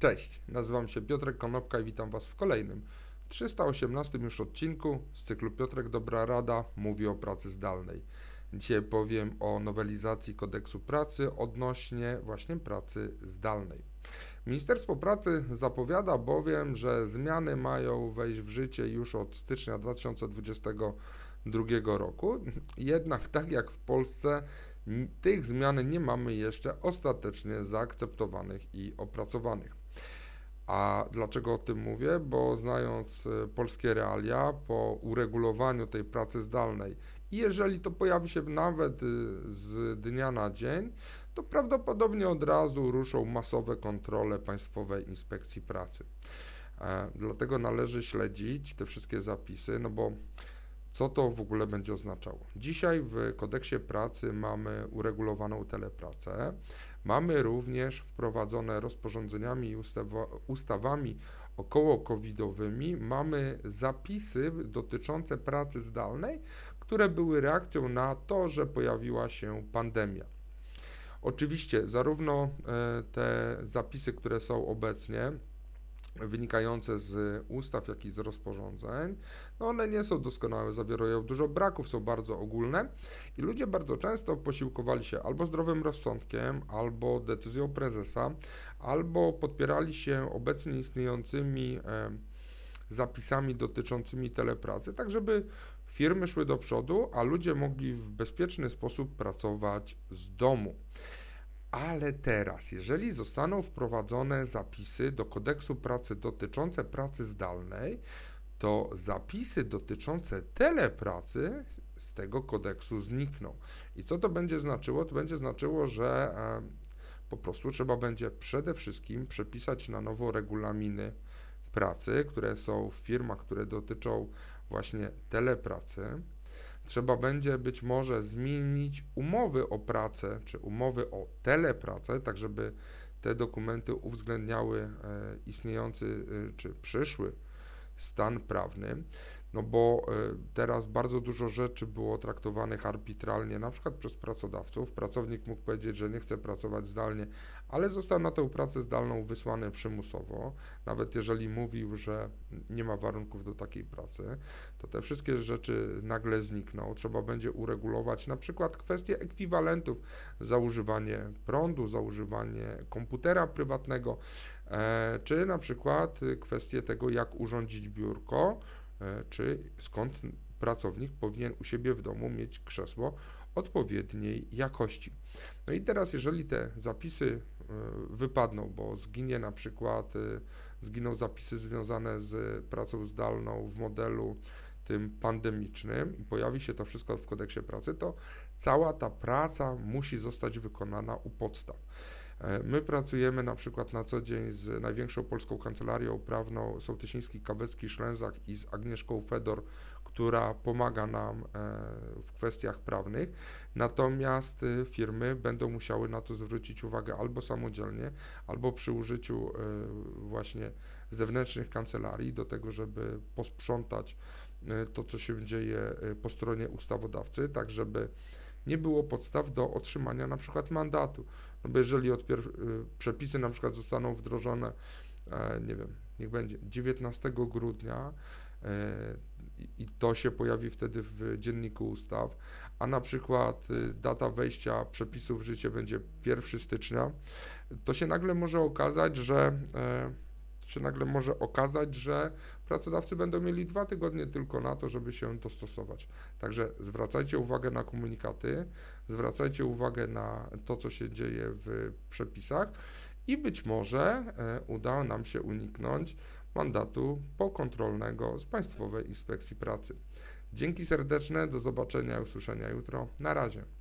Cześć, nazywam się Piotrek Konopka i witam Was w kolejnym 318 już odcinku z cyklu Piotrek Dobra Rada mówi o pracy zdalnej. Dzisiaj powiem o nowelizacji kodeksu pracy odnośnie właśnie pracy zdalnej. Ministerstwo Pracy zapowiada bowiem, że zmiany mają wejść w życie już od stycznia 2022 roku. Jednak tak jak w Polsce tych zmian nie mamy jeszcze ostatecznie zaakceptowanych i opracowanych. A dlaczego o tym mówię? Bo znając e, polskie realia, po uregulowaniu tej pracy zdalnej, jeżeli to pojawi się nawet e, z dnia na dzień, to prawdopodobnie od razu ruszą masowe kontrole Państwowej Inspekcji Pracy. E, dlatego należy śledzić te wszystkie zapisy, no bo co to w ogóle będzie oznaczało? Dzisiaj w kodeksie pracy mamy uregulowaną telepracę. Mamy również wprowadzone rozporządzeniami i ustawa, ustawami około-covidowymi, mamy zapisy dotyczące pracy zdalnej, które były reakcją na to, że pojawiła się pandemia. Oczywiście, zarówno e, te zapisy, które są obecnie, wynikające z ustaw, jak i z rozporządzeń, no one nie są doskonałe, zawierają dużo braków, są bardzo ogólne i ludzie bardzo często posiłkowali się albo zdrowym rozsądkiem, albo decyzją prezesa, albo podpierali się obecnie istniejącymi e, zapisami dotyczącymi telepracy, tak żeby firmy szły do przodu, a ludzie mogli w bezpieczny sposób pracować z domu. Ale teraz, jeżeli zostaną wprowadzone zapisy do kodeksu pracy dotyczące pracy zdalnej, to zapisy dotyczące telepracy z tego kodeksu znikną. I co to będzie znaczyło? To będzie znaczyło, że e, po prostu trzeba będzie przede wszystkim przepisać na nowo regulaminy pracy, które są w firmach, które dotyczą właśnie telepracy trzeba będzie być może zmienić umowy o pracę, czy umowy o telepracę, tak żeby te dokumenty uwzględniały e, istniejący e, czy przyszły stan prawny no bo e, teraz bardzo dużo rzeczy było traktowanych arbitralnie, na przykład przez pracodawców. Pracownik mógł powiedzieć, że nie chce pracować zdalnie, ale został na tę pracę zdalną wysłany przymusowo. Nawet jeżeli mówił, że nie ma warunków do takiej pracy, to te wszystkie rzeczy nagle znikną. Trzeba będzie uregulować na przykład kwestie ekwiwalentów za używanie prądu, za używanie komputera prywatnego, e, czy na przykład kwestie tego, jak urządzić biurko czy skąd pracownik powinien u siebie w domu mieć krzesło odpowiedniej jakości. No i teraz, jeżeli te zapisy e, wypadną, bo zginie na przykład, e, zginą zapisy związane z pracą zdalną w modelu tym pandemicznym i pojawi się to wszystko w kodeksie pracy, to cała ta praca musi zostać wykonana u podstaw. E, my pracujemy na przykład na co dzień z największą polską kancelarią prawną Sołtysiński, Kawecki, Szlęzak i z Agnieszką Fedor, która pomaga nam e, w kwestiach prawnych. Natomiast e, firmy będą musiały na to zwrócić uwagę albo samodzielnie, albo przy użyciu właśnie zewnętrznych kancelarii do tego, żeby posprzątać to, co się dzieje po stronie ustawodawcy, tak żeby nie było podstaw do otrzymania na przykład mandatu. No bo jeżeli y, przepisy na przykład zostaną wdrożone, e, nie wiem, niech będzie 19 grudnia e, i to się pojawi wtedy w dzienniku ustaw, a na przykład y, data wejścia przepisów w życie będzie 1 stycznia, to się nagle może okazać, że e, się nagle może okazać, że pracodawcy będą mieli dwa tygodnie tylko na to, żeby się dostosować. Także zwracajcie uwagę na komunikaty, zwracajcie uwagę na to, co się dzieje w przepisach i być może e, uda nam się uniknąć mandatu pokontrolnego z Państwowej Inspekcji Pracy. Dzięki serdeczne, do zobaczenia i usłyszenia jutro. Na razie.